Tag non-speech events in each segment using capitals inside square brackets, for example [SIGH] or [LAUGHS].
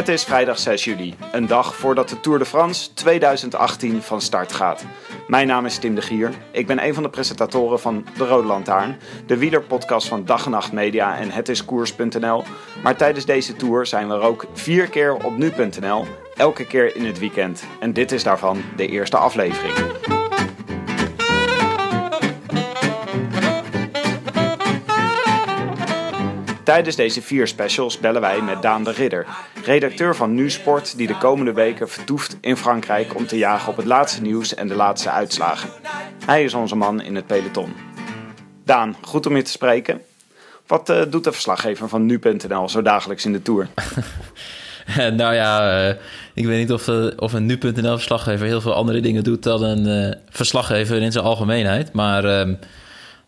Het is vrijdag 6 juli, een dag voordat de Tour de France 2018 van start gaat. Mijn naam is Tim de Gier, ik ben een van de presentatoren van De Rode Lantaarn, de wielerpodcast van Dag en Nacht Media en Het is Koers.nl. Maar tijdens deze tour zijn we er ook vier keer op Nu.nl, elke keer in het weekend. En dit is daarvan de eerste aflevering. Tijdens deze vier specials bellen wij met Daan de Ridder, redacteur van Nu Sport, die de komende weken vertoeft in Frankrijk om te jagen op het laatste nieuws en de laatste uitslagen. Hij is onze man in het peloton. Daan, goed om je te spreken. Wat uh, doet de verslaggever van Nu.nl zo dagelijks in de Tour? [LAUGHS] [LAUGHS] nou ja, uh, ik weet niet of, uh, of een Nu.nl verslaggever heel veel andere dingen doet dan een verslaggever in zijn algemeenheid. Maar ehm,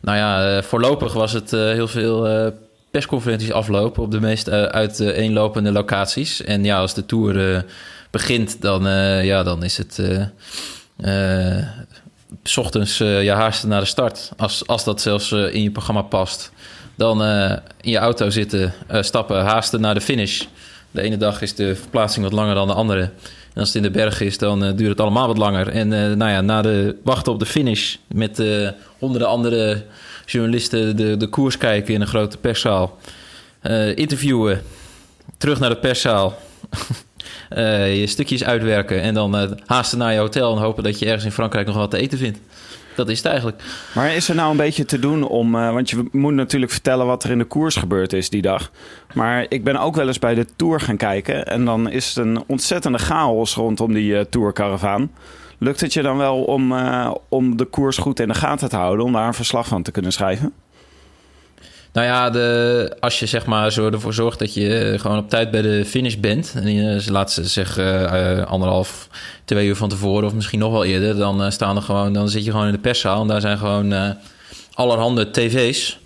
nou ja, voorlopig was het heel veel persconferenties aflopen op de meest uh, uiteenlopende locaties. En ja, als de tour uh, begint, dan, uh, ja, dan is het s ochtends ja, haasten naar de start. Als, als dat zelfs in je programma past. Dan in je auto zitten, stappen, haasten naar de finish. De ene dag is de verplaatsing wat langer dan de andere. En als het in de berg is, dan duurt het allemaal wat langer. En nou ja, na de wachten op de finish met honderden andere journalisten de, de koers kijken in een grote perszaal. Uh, interviewen, terug naar de perszaal. uh, [LAUGHS] je stukjes uitwerken en dan uh, haasten naar je hotel en hopen dat je ergens in Frankrijk nog wat te eten vindt. Dat is het eigenlijk. Maar is er nou een beetje te doen om. want je moet natuurlijk vertellen wat er in de koers gebeurd is die dag. Maar ik ben ook wel eens bij de tour gaan kijken. En dan is het een ontzettende chaos rondom die uh, tourcaravaan. Lukt het je dan wel om, uh, om de koers goed in de gaten te houden, om daar een verslag van te kunnen schrijven? Nou ja, de, als je zeg maar zo ervoor zorgt dat je gewoon op tijd bij de finish bent. En laat ze zeggen uh, anderhalf, twee uur van tevoren of misschien nog wel eerder. Dan, staan er gewoon, dan zit je gewoon in de perszaal en daar zijn gewoon allerhande tv's.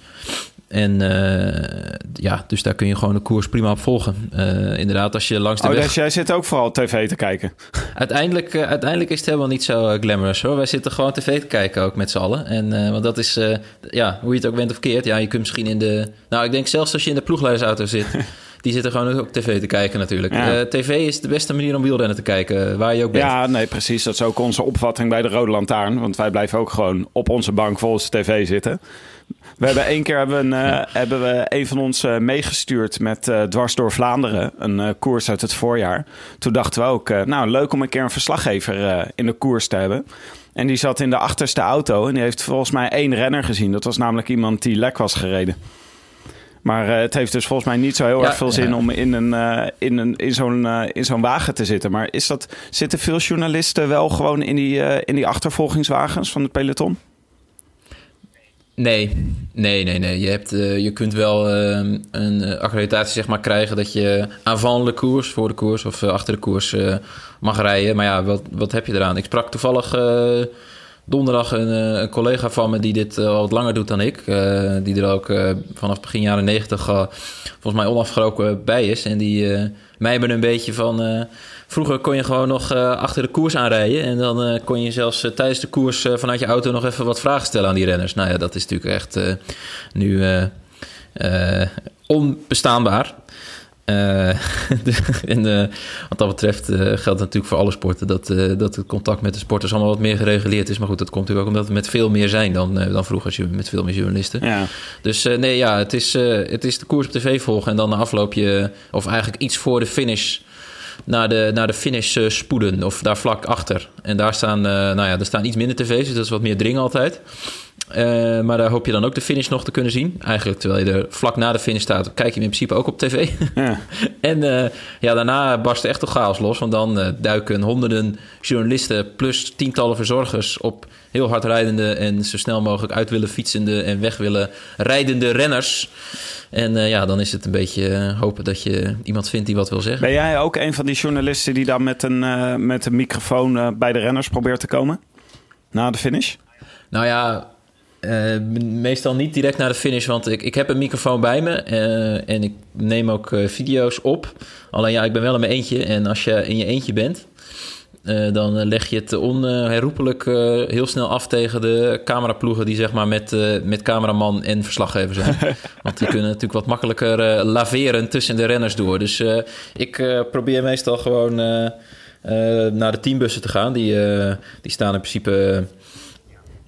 En uh, ja, dus daar kun je gewoon de koers prima op volgen. Uh, inderdaad, als je langs de oh, weg... dus jij zit ook vooral tv te kijken? Uiteindelijk, uh, uiteindelijk is het helemaal niet zo glamorous hoor. Wij zitten gewoon tv te kijken ook met z'n allen. En, want dat is, ja, hoe je het ook bent of keert. Ja, je kunt misschien in de... Nou, ik denk zelfs als je in de ploegleidersauto zit... [LAUGHS] die zitten gewoon ook tv te kijken natuurlijk. Ja. tv is de beste manier om wielrennen te kijken, waar je ook bent. Ja, nee, precies. Dat is ook onze opvatting bij de Rode Lantaarn. Want wij blijven ook gewoon op onze bank volgens tv zitten. We hebben één keer hebben, uh, hebben we een van ons uh, meegestuurd met uh, Dwars door Vlaanderen. Een koers uit het voorjaar. Toen dachten we ook, nou leuk om een keer een verslaggever in de koers te hebben. En die zat in de achterste auto en die heeft volgens mij één renner gezien. Dat was namelijk iemand die lek was gereden. Maar het heeft dus volgens mij niet zo heel ja, erg veel zin ja. om in, een, in, een, in, zo'n, in zo'n wagen te zitten. Maar is dat, zitten veel journalisten wel gewoon in die, in die achtervolgingswagens van het peloton? Nee, nee, nee, nee. Je, hebt, uh, je kunt wel uh, een accreditatie zeg maar, krijgen dat je avant de koers, voor de koers of uh, achter de koers mag rijden. Maar ja, wat, wat heb je eraan? Ik sprak toevallig donderdag een, een, collega van me die dit al wat langer doet dan ik. die er ook vanaf begin jaren negentig volgens mij onafgebroken bij is. En die mij ben een beetje van Vroeger kon je gewoon nog uh, achter de koers aanrijden. En dan uh, kon je zelfs uh, tijdens de koers vanuit je auto nog even wat vragen stellen aan die renners. Nou ja, dat is natuurlijk echt nu onbestaanbaar. [LAUGHS] en wat dat betreft geldt natuurlijk voor alle sporten dat, dat het contact met de sporters allemaal wat meer gereguleerd is. Maar goed, dat komt natuurlijk ook omdat we met veel meer zijn dan, dan vroeger als je met veel meer journalisten. Ja. Dus nee, ja, het is, het is de koers op tv volgen en dan na afloop je, of eigenlijk iets voor de finish naar de, naar de finish uh, spoeden. Of daar vlak achter. En daar staan, uh, nou ja, er staan iets minder tv's, dus dat is wat meer dringen altijd. Eh, maar daar hoop je dan ook de finish nog te kunnen zien. Eigenlijk terwijl je er vlak na de finish staat, kijk je hem in principe ook op tv. [LAUGHS] Ja. en uh, ja, daarna barst echt een chaos los. Want dan uh, duiken honderden journalisten plus tientallen verzorgers op heel hard rijdende en zo snel mogelijk uit willen fietsende en weg willen rijdende renners. En ja, dan is het een beetje hopen dat je iemand vindt die wat wil zeggen. Ben jij ook een van die journalisten die dan met een, met een microfoon bij de renners probeert te komen? Na de finish? Nou ja, uh, meestal niet direct naar de finish, want ik, ik heb een microfoon bij me uh, en ik neem ook uh, video's op. Alleen ja, ik ben wel in mijn eentje en als je in je eentje bent, dan leg je het onherroepelijk heel snel af tegen de cameraploegen die zeg maar met, met cameraman en verslaggever zijn. [LAUGHS] want die kunnen natuurlijk wat makkelijker laveren tussen de renners door. Dus ik probeer meestal gewoon naar de teambussen te gaan. Die, die staan in principe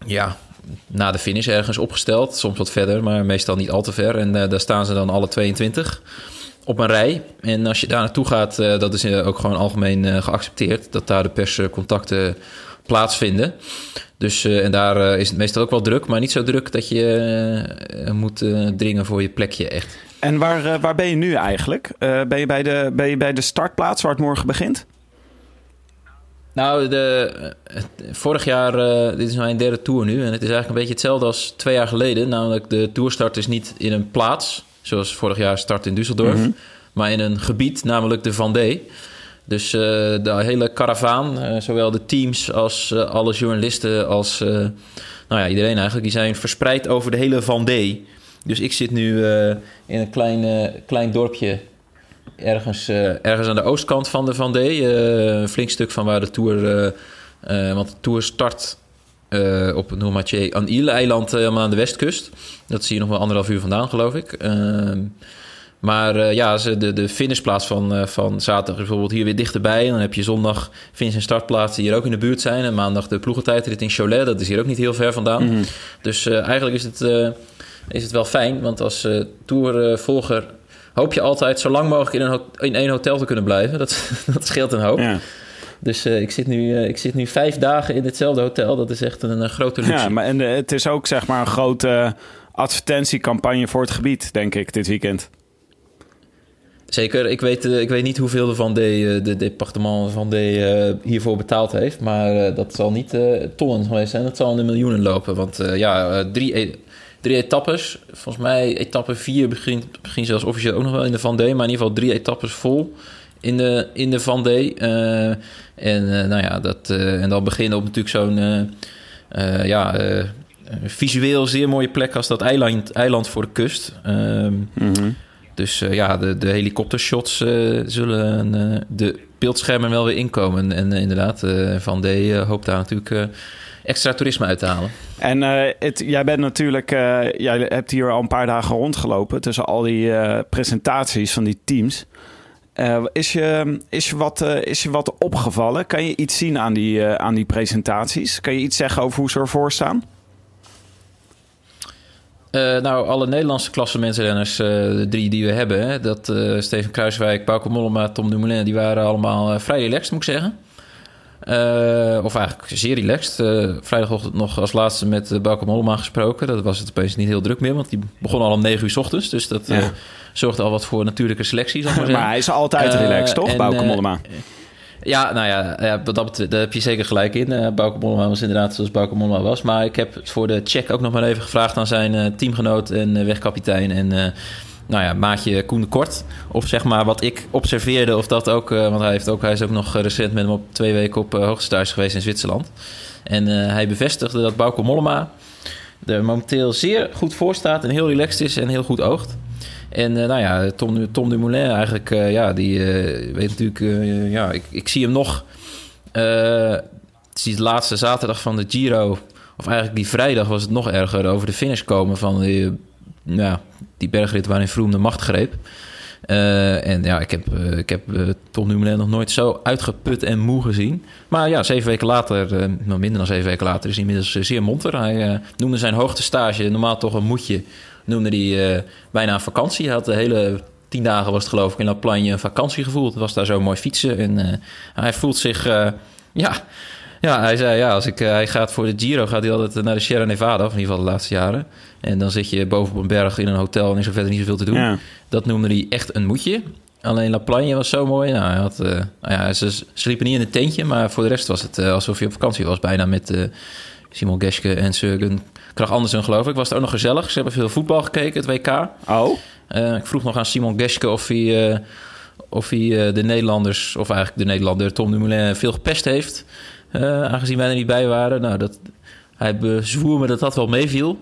ja, na de finish ergens opgesteld. Soms wat verder, maar meestal niet al te ver. En uh, daar staan ze dan alle 22 op een rij. En als je daar naartoe gaat, uh, dat is uh, ook gewoon algemeen geaccepteerd... dat daar de perscontacten plaatsvinden. Dus, en daar is het meestal ook wel druk, maar niet zo druk... dat je moet dringen voor je plekje echt. En waar, waar ben je nu eigenlijk? ben, je bij de, ben je bij de startplaats waar het morgen begint? Nou, de, vorig jaar, uh, dit is mijn derde tour nu. En het is eigenlijk een beetje hetzelfde als twee jaar geleden. Namelijk, de tourstart is niet in een plaats, zoals vorig jaar start in Düsseldorf. Mm -hmm. Maar in een gebied, namelijk de Vendée. Dus uh, de hele karavaan, uh, zowel de teams als alle journalisten, als nou ja, iedereen eigenlijk, die zijn verspreid over de hele Vendée. Dus ik zit nu in een klein, klein dorpje ergens, uh, ergens aan de oostkant van de Vendée. Uh, een flink stuk van waar de Tour... Uh, want de Tour start op het aan Ile-eiland helemaal aan de westkust. Dat zie je nog wel anderhalf uur vandaan, geloof ik. Ehm, maar ja, de, de finishplaats van, van zaterdag is bijvoorbeeld hier weer dichterbij. En dan heb je zondag finish- en startplaatsen die hier ook in de buurt zijn. En maandag de ploegentijdrit in Cholet, dat is hier ook niet heel ver vandaan. Mm -hmm. Dus eigenlijk is het, is het wel fijn, want als Tourvolger hoop je altijd zo lang mogelijk in, een in één hotel te kunnen blijven. Dat, [LAUGHS] dat scheelt een hoop. Ja. Dus uh, ik, zit nu, uh, ik zit nu vijf dagen in hetzelfde hotel. Dat is echt een, een grote luxe. Ja, maar en, uh, het is ook zeg maar een grote advertentiecampagne voor het gebied, denk ik, dit weekend. Zeker. Ik weet, ik weet niet hoeveel de Van de, de departement van de hiervoor betaald heeft. Maar dat zal niet tonnen geweest zijn. Dat zal in de miljoenen lopen. Want ja, drie drie etappes. Volgens mij etappe 4 begint, begint zelfs officieel ook nog wel in de Van D. Maar in ieder geval drie etappes vol in de, in de Van D. Uh, en uh, nou ja, dat, uh, en dan beginnen op natuurlijk zo'n ja, visueel zeer mooie plek als dat eiland, eiland voor de kust. Mm -hmm. Dus ja, de, de helikoptershots zullen de beeldschermen wel weer inkomen. En inderdaad, Van D hoopt daar natuurlijk extra toerisme uit te halen. En uh, het, jij bent natuurlijk, uh, jij hebt hier al een paar dagen rondgelopen tussen al die uh, presentaties van die teams. is, je, is, je wat, is je wat opgevallen? Kan je iets zien aan die, aan die presentaties? Kan je iets zeggen over hoe ze ervoor staan? nou, alle Nederlandse klassementsrenners, de drie die we hebben, hè, dat Steven Kruiswijk, Bauke Mollema, Tom Dumoulin, die waren allemaal vrij relaxed, moet ik zeggen. Uh, of eigenlijk zeer relaxed. Uh, vrijdagochtend nog als laatste met uh, Bauke Mollema gesproken. Dat was het opeens niet heel druk meer, want die begon al om negen uur s ochtends. Dus dat ja. zorgde al wat voor natuurlijke selectie, zal maar, [LAUGHS] maar hij is altijd relaxed, toch, Bauke Mollema? Ja, nou ja, ja dat, betreft, daar heb je zeker gelijk in. Uh, Bauke Mollema was inderdaad zoals Bauke Mollema was. Maar ik heb voor de check ook nog maar even gevraagd aan zijn teamgenoot en wegkapitein. En nou ja, maatje Koen de Kort. Of zeg maar wat ik observeerde, of dat ook... Uh, want hij, heeft ook, hij is ook nog recent met hem op twee weken op uh, hoogtestage geweest in Zwitserland. En hij bevestigde dat Bauke Mollema er momenteel zeer goed voor staat... en heel relaxed is en heel goed oogt. En nou ja, Tom, Tom Dumoulin eigenlijk, ja, die weet natuurlijk... ja, ik, ik zie hem nog... het is de laatste zaterdag van de Giro... Of eigenlijk die vrijdag was het nog erger over de finish komen van die ja, die bergrit waarin Vroom de macht greep. Uh, en ja, ik heb, uh, ik heb uh, Tom Dumoulin nog nooit zo uitgeput en moe gezien. Maar ja, zeven weken later, nou minder dan zeven weken later, is hij inmiddels zeer monter. Hij noemde zijn hoogtestage, normaal toch een moedje, noemde hij bijna een vakantie. Hij had de hele tien dagen, was het geloof ik, in La Plagne een vakantiegevoel. Het was daar zo mooi fietsen en hij voelt zich, ja Ja, hij zei ja, als ik, hij gaat voor de Giro, gaat hij altijd naar de Sierra Nevada, of in ieder geval de laatste jaren. En dan zit je boven op een berg in een hotel en is er verder niet zoveel te doen. Ja. Dat noemde hij echt een moedje. Alleen La Plagne was zo mooi. Nou, hij had, uh, nou ja, ze sliepen niet in een tentje, maar voor de rest was het uh, alsof je op vakantie was. Bijna met uh, Simon Geske en Surgen Krach Andersen, geloof ik. Was het ook nog gezellig. Ze hebben veel voetbal gekeken, het WK. Oh? ik vroeg nog aan Simon Geske of hij, of hij de Nederlanders, of eigenlijk de Nederlander Tom Dumoulin, veel gepest heeft. Aangezien wij er niet bij waren. Nou, dat, hij bezwoer me dat dat wel meeviel.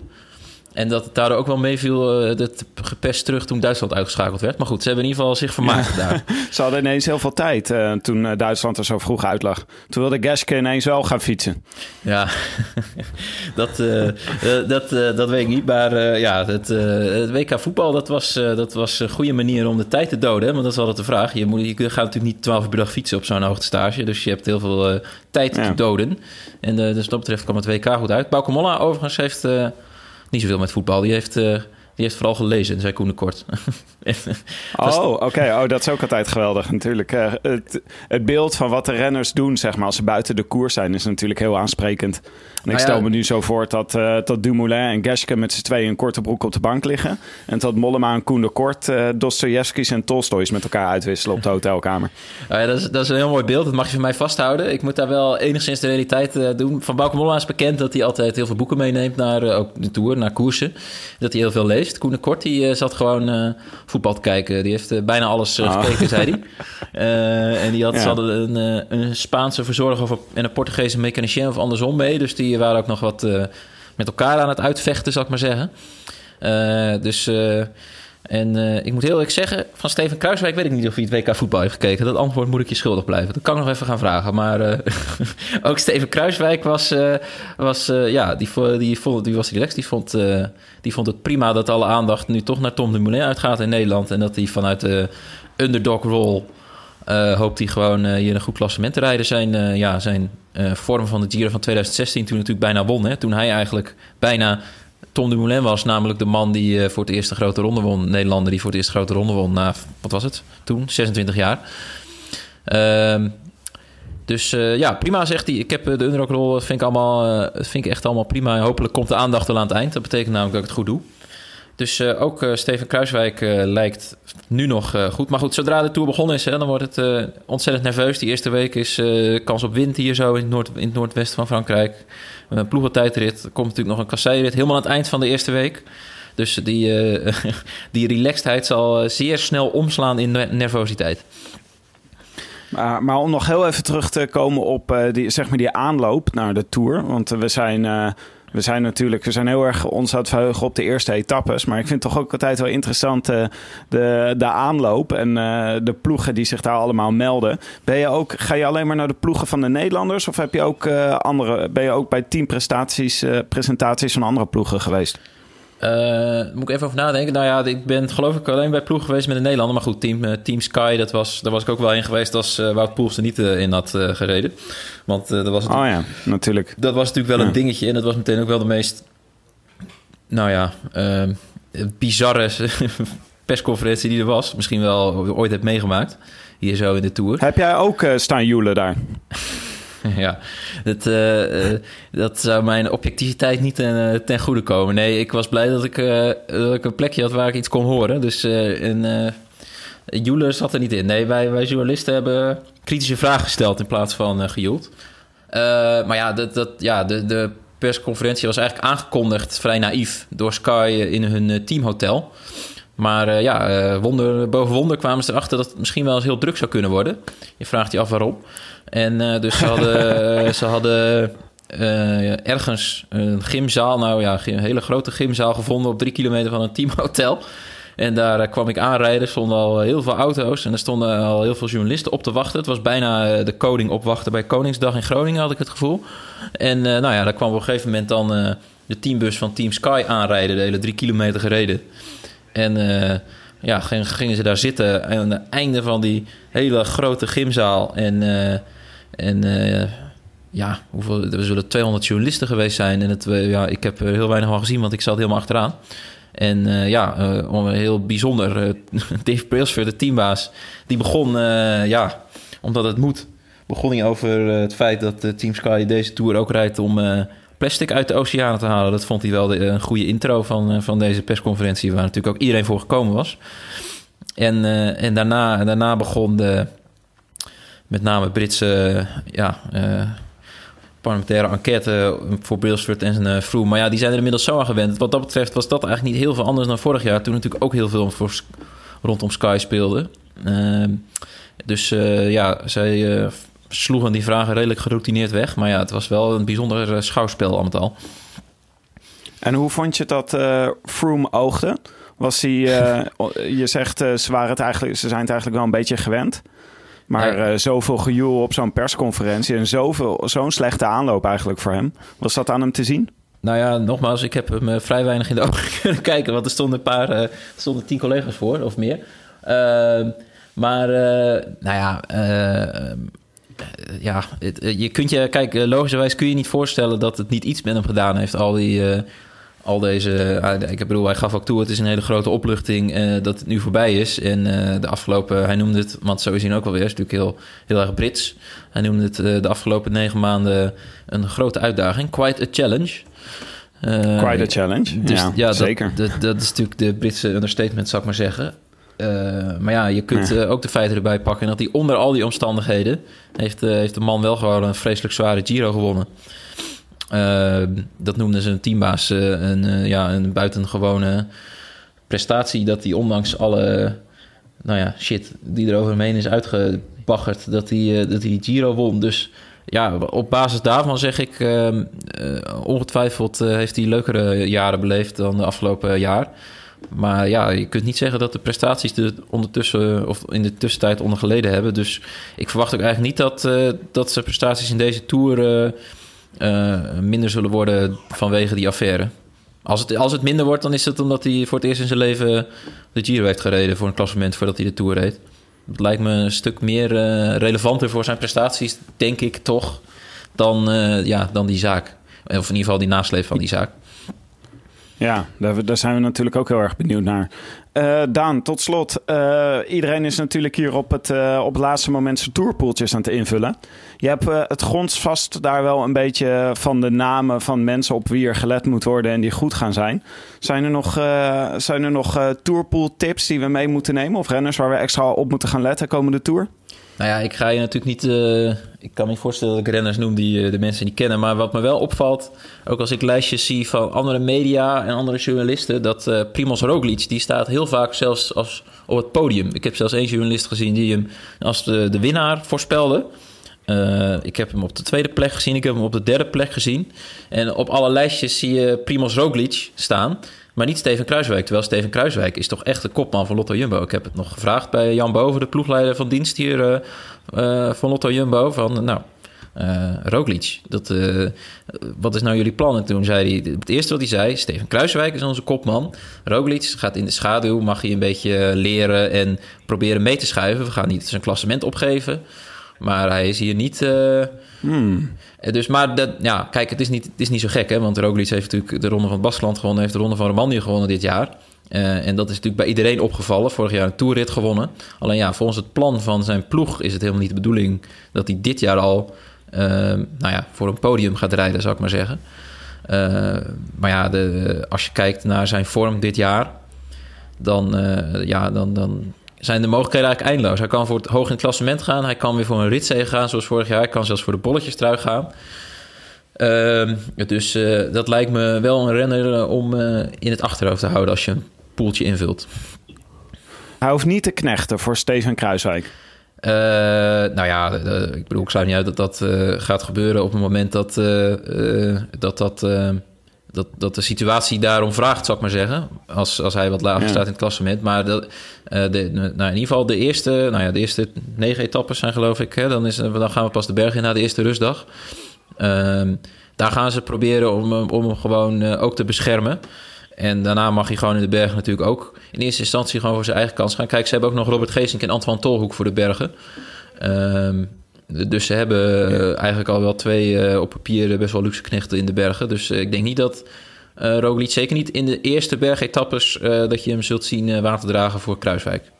En dat het daardoor ook wel meeviel, uh, dat gepest terug toen Duitsland uitgeschakeld werd. Maar goed, ze hebben in ieder geval zich vermaakt ja. daar. [LAUGHS] ze hadden ineens heel veel tijd uh, toen uh, Duitsland er zo vroeg uit lag. Toen wilde Geske ineens wel gaan fietsen. Ja, [LAUGHS] dat, dat, dat weet ik niet. Maar ja, het, het, WK voetbal, dat was, dat was een goede manier om de tijd te doden. Hè? Want dat is altijd de vraag. Je, moet, je gaat natuurlijk niet 12 uur per dag fietsen op zo'n hoogtestage. Dus je hebt heel veel tijd ja. te doden. En dus wat dat betreft kwam het WK goed uit. Bauke Molla overigens heeft niet zoveel met voetbal. Die heeft, uh, die heeft vooral gelezen, zei Koen de Kort. [LAUGHS] oh, oké. Okay. Oh, dat is ook altijd geweldig natuurlijk. Uh, het, het, beeld van wat de renners doen, zeg maar, als ze buiten de koers zijn, is natuurlijk heel aansprekend. En ik Nou stel me nu zo voor dat, uh, dat Dumoulin en Geske met z'n tweeën een korte broek op de bank liggen. En dat Mollema en Koen de Kort uh, en Tolstoys met elkaar uitwisselen op de hotelkamer. [LAUGHS] Nou ja, dat, is, dat is een heel mooi beeld. Dat mag je van mij vasthouden. Ik moet daar wel enigszins de realiteit doen. Van Bauke Mollema is bekend dat hij altijd heel veel boeken meeneemt naar ook de Tour, naar koersen. Dat hij heel veel leest. Koen de Kort die, uh, zat gewoon uh, voetbal te kijken. Die heeft bijna alles Ah. gekeken, zei hij. [LAUGHS] En die had, ja. ze hadden een, een, Spaanse verzorger of, en een Portugese mechanicien of andersom mee. Dus die waren ook nog wat met elkaar aan het uitvechten, zal ik maar zeggen. Dus. En uh, ik moet heel eerlijk zeggen, van Steven Kruiswijk weet ik niet of hij het WK voetbal heeft gekeken. Dat antwoord moet ik je schuldig blijven. Dat kan ik nog even gaan vragen. Maar uh, [LAUGHS] ook Steven Kruiswijk was, uh, was ja, die, die, vond, die was relaxed. Die vond, die vond het prima dat alle aandacht nu toch naar Tom de Moulin uitgaat in Nederland. En dat hij vanuit de underdog rol hoopt hij gewoon hier een goed klassement te rijden. Zijn, ja, zijn vorm van de Giro van 2016 toen natuurlijk bijna won. Hè? Toen hij eigenlijk bijna Tom Dumoulin was. Namelijk de man die voor het eerst de grote ronde won. Nederlander die voor het eerst grote ronde won na, wat was het toen? 26 jaar. Ehm, dus ja, prima zegt hij. Ik heb de underdog rol, vind ik, allemaal, vind ik echt allemaal prima. Hopelijk komt de aandacht wel aan het eind. Dat betekent namelijk dat ik het goed doe. Dus uh, ook uh, Steven Kruiswijk uh, lijkt nu nog goed. Maar goed, zodra de Tour begonnen is, hè, dan wordt het ontzettend nerveus. Die eerste week is kans op wind hier zo in het, noord, in het noordwesten van Frankrijk. Een ploegentijdrit. Er komt natuurlijk nog een kasseirit helemaal aan het eind van de eerste week. Dus die, [LAUGHS] die relaxedheid zal zeer snel omslaan in nervositeit. Maar, maar, om nog heel even terug te komen op die, zeg maar die aanloop naar de Tour. Want we zijn, we zijn natuurlijk we zijn heel erg ons aan het verheugen op de eerste etappes. Maar ik vind toch ook altijd wel interessant uh, de, de aanloop en de ploegen die zich daar allemaal melden. Ben je ook, ga je alleen maar naar de ploegen van de Nederlanders? Of heb je ook, andere, ben je ook bij teamprestaties presentaties van andere ploegen geweest? Uh, moet ik even over nadenken. Nou ja, ik ben geloof ik alleen bij ploeg geweest met de Nederlander. Maar goed, Team, uh, team Sky, dat was, daar was ik ook wel in geweest als uh, Wout Poels er niet in had gereden. Want dat was Oh ja, natuurlijk. Dat was natuurlijk wel ja. een dingetje. En dat was meteen ook wel de meest, nou ja, bizarre [LAUGHS] persconferentie die er was. Misschien wel ooit heb meegemaakt. Hier zo in de Tour. Heb jij ook staan joelen daar? [LAUGHS] [LAUGHS] Ja, dat, uh, uh, dat zou mijn objectiviteit niet ten, uh, ten, goede komen. Nee, ik was blij dat ik, dat ik een plekje had waar ik iets kon horen. Dus een zat er niet in. Nee, wij, wij journalisten hebben kritische vragen gesteld in plaats van gejoeld. maar ja, dat, dat, ja de, de persconferentie was eigenlijk aangekondigd vrij naïef door Sky in hun teamhotel. Maar ja, wonder boven wonder kwamen ze erachter dat het misschien wel eens heel druk zou kunnen worden. Je vraagt je af waarom. En uh, dus ze hadden, [LAUGHS] ze hadden ergens een gymzaal, nou ja, een hele grote gymzaal gevonden op drie kilometer van een teamhotel. En daar kwam ik aanrijden, er stonden al heel veel auto's en er stonden al heel veel journalisten op te wachten. Het was bijna de koning opwachten bij Koningsdag in Groningen, had ik het gevoel. En nou ja, daar kwam op een gegeven moment dan de teambus van Team Sky aanrijden, de hele drie kilometer gereden. En ja, gingen ze daar zitten aan het einde van die hele grote gymzaal. En, uh, en uh, ja, hoeveel, er zullen 200 journalisten geweest zijn. En het, uh, ja, ik heb heel weinig van gezien, want ik zat helemaal achteraan. En ja, heel bijzonder. [LAUGHS] Dave Brailsford, de teambaas, die begon, ja, omdat het moet, begon hij over het feit dat Team Sky deze Tour ook rijdt om plastic uit de oceanen te halen. Dat vond hij wel een goede intro van, van deze persconferentie, waar natuurlijk ook iedereen voor gekomen was. En, en daarna, daarna begon de, met name Britse ja, parlementaire enquête voor Brailsford en Froome. Maar ja, die zijn er inmiddels zo aan gewend. Wat dat betreft was dat eigenlijk niet heel veel anders dan vorig jaar. Toen natuurlijk ook heel veel rondom Sky speelde. Ehm, dus ja, zij sloegen die vragen redelijk geroutineerd weg. Maar ja, het was wel een bijzonder schouwspel al met al. En hoe vond je dat uh, Froome oogde? Was hij, [LAUGHS] je zegt, ze, waren het eigenlijk, ze zijn het eigenlijk wel een beetje gewend. Maar zoveel gejoel op zo'n persconferentie en zoveel, zo'n slechte aanloop eigenlijk voor hem. Was dat aan hem te zien? Nou ja, nogmaals, ik heb hem vrij weinig in de [LAUGHS] ogen kunnen kijken. Want er stonden een paar, er stonden tien collega's voor of meer. Uh, maar, nou ja, ja het, je kunt je, kijk, logischerwijs kun je niet voorstellen dat het niet iets met hem gedaan heeft. Al die al deze. Uh, ik bedoel, hij gaf ook toe: het is een hele grote opluchting uh, dat het nu voorbij is. En de afgelopen, hij noemde het, want zo is hij ook alweer, is natuurlijk heel, heel erg Brits. Hij noemde het de afgelopen negen maanden een grote uitdaging, quite a challenge. quite a challenge, dus, ja, ja zeker. Dat, dat, dat, is natuurlijk de Britse understatement, zou ik maar zeggen. Maar ja, je kunt ook de feiten erbij pakken. dat hij onder al die omstandigheden... heeft, heeft de man wel gewoon een vreselijk zware Giro gewonnen. Uh, dat noemden ze een teambaas een, ja, een buitengewone prestatie. Dat hij ondanks alle nou ja, shit die er over hem heen is uitgebaggerd, dat hij, dat hij Giro won. Dus ja, op basis daarvan zeg ik, ehm, ongetwijfeld heeft hij leukere jaren beleefd dan de afgelopen jaar. Maar ja, je kunt niet zeggen dat de prestaties er ondertussen of in de tussentijd onder geleden hebben. Dus ik verwacht ook eigenlijk niet dat, dat zijn prestaties in deze tour uh, minder zullen worden vanwege die affaire. Als het, als het minder wordt, dan is het omdat hij voor het eerst in zijn leven de Giro heeft gereden voor een klassement voordat hij de Tour reed. Dat lijkt me een stuk meer relevanter voor zijn prestaties, denk ik toch, dan, ja, dan die zaak. Of in ieder geval die nasleep van die zaak. Ja, daar, daar, zijn we natuurlijk ook heel erg benieuwd naar. Uh, Daan, tot slot. Uh, iedereen is natuurlijk hier op het, uh, op laatste moment zijn tourpoeltjes aan het invullen. Je hebt het grondsvast daar wel een beetje van de namen van mensen op wie er gelet moet worden en die goed gaan zijn. Zijn er nog, zijn er nog tourpool tips die we mee moeten nemen? Of renners waar we extra op moeten gaan letten komende tour? Nou ja, ik ga je natuurlijk niet. Ik kan me niet voorstellen dat ik renners noem die uh, de mensen niet kennen. Maar wat me wel opvalt, ook als ik lijstjes zie van andere media en andere journalisten, dat uh, Primoz Roglic, die staat heel vaak zelfs als op het podium. Ik heb zelfs één journalist gezien die hem als de, de winnaar voorspelde. ik heb hem op de tweede plek gezien, ik heb hem op de derde plek gezien. En op alle lijstjes zie je Primoz Roglic staan. Maar niet Steven Kruiswijk. Terwijl Steven Kruiswijk is toch echt de kopman van Lotto Jumbo. Ik heb het nog gevraagd bij Jan Boven, de ploegleider van dienst hier uh, uh, van Lotto Jumbo. Van, nou, uh, Roglic, dat, wat is nou jullie plan? En toen zei hij, het eerste wat hij zei, Steven Kruiswijk is onze kopman. Roglic gaat in de schaduw, mag hij een beetje leren en proberen mee te schuiven. We gaan niet zijn klassement opgeven. Maar hij is hier niet... Hmm. Eh, dus, maar dat, ja, kijk, het is, niet, het is niet zo gek, hè? Want Roglic heeft natuurlijk de Ronde van het Baskeland gewonnen... heeft de Ronde van Romandie gewonnen dit jaar. Uh, en dat is natuurlijk bij iedereen opgevallen. Vorig jaar een toerrit gewonnen. Alleen ja, volgens het plan van zijn ploeg is het helemaal niet de bedoeling... dat hij dit jaar al uh, nou ja, voor een podium gaat rijden, zou ik maar zeggen. Maar ja, de, als je kijkt naar zijn vorm dit jaar... dan, ja, dan, dan zijn de mogelijkheden eigenlijk eindeloos. Hij kan voor het hoog in het klassement gaan. Hij kan weer voor een ritzee gaan, zoals vorig jaar. Hij kan zelfs voor de bolletjes trui gaan. Uh, dus uh, dat lijkt me wel een renner uh, om uh, in het achterhoofd te houden als je een poeltje invult. Hij hoeft niet te knechten voor Steven Kruiswijk. nou ja, ik bedoel, ik sluit niet uit dat dat gaat gebeuren op het moment dat dat, dat dat, dat de situatie daarom vraagt, zou ik maar zeggen. Als, als hij wat lager staat in het klassement. Maar dat, uh, de, nou, in ieder geval de eerste, nou ja, de eerste negen etappes zijn geloof ik. Hè, dan, is, dan gaan we pas de berg in na de eerste rustdag. Uh, daar gaan ze proberen om, om hem gewoon uh, ook te beschermen. En daarna mag hij gewoon in de bergen natuurlijk ook in eerste instantie gewoon voor zijn eigen kans gaan. Kijk, ze hebben ook nog Robert Geesink en Antoine Tolhoek voor de bergen. Ehm, dus ze hebben eh, eigenlijk al wel twee uh, op papier best wel luxe knechten in de bergen. Dus ik denk niet dat uh, Roglic, zeker niet in de eerste bergetappes, dat je hem zult zien water dragen voor Kruiswijk.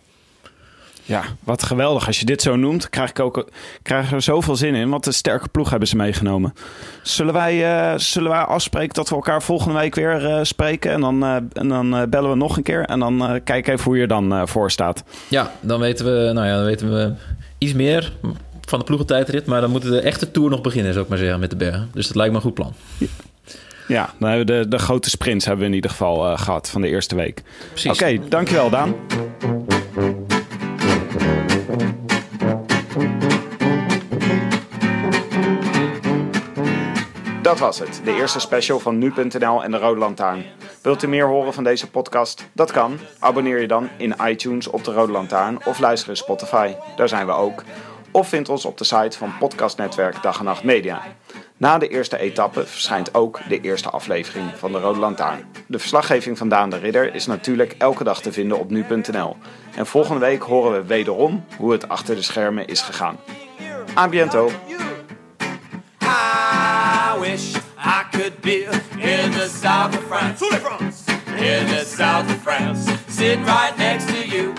Ja, wat geweldig. Als je dit zo noemt, krijg ik ook krijg er zoveel zin in. Want een sterke ploeg hebben ze meegenomen. Zullen wij, uh, zullen wij afspreken dat we elkaar volgende week weer uh, spreken? En dan, uh, en dan bellen we nog een keer. En dan kijken even hoe je er dan voor staat. Ja, dan weten we, nou ja, dan weten we iets meer van de ploegentijdrit. Maar dan moet de echte tour nog beginnen, zou ik maar zeggen, met de bergen. Dus dat lijkt me een goed plan. Ja. Ja, dan hebben we de, de grote sprints hebben we in ieder geval gehad van de eerste week. Oké, okay, dankjewel Daan. Dat was het, de eerste special van nu.nl en de Rode Lantaarn. Wilt u meer horen van deze podcast? Dat kan. Abonneer je dan in iTunes op de Rode Lantaarn of luister in Spotify. Daar zijn we ook. Of vind ons op de site van podcastnetwerk Dag en Nacht Media. Na de eerste etappe verschijnt ook de eerste aflevering van de Rode Lantaarn. De verslaggeving van Daan de Ridder is natuurlijk elke dag te vinden op nu.nl. En volgende week horen we wederom hoe het achter de schermen is gegaan. A biento! I wish I could be in the south of France. In the south of France, sitting right next to you.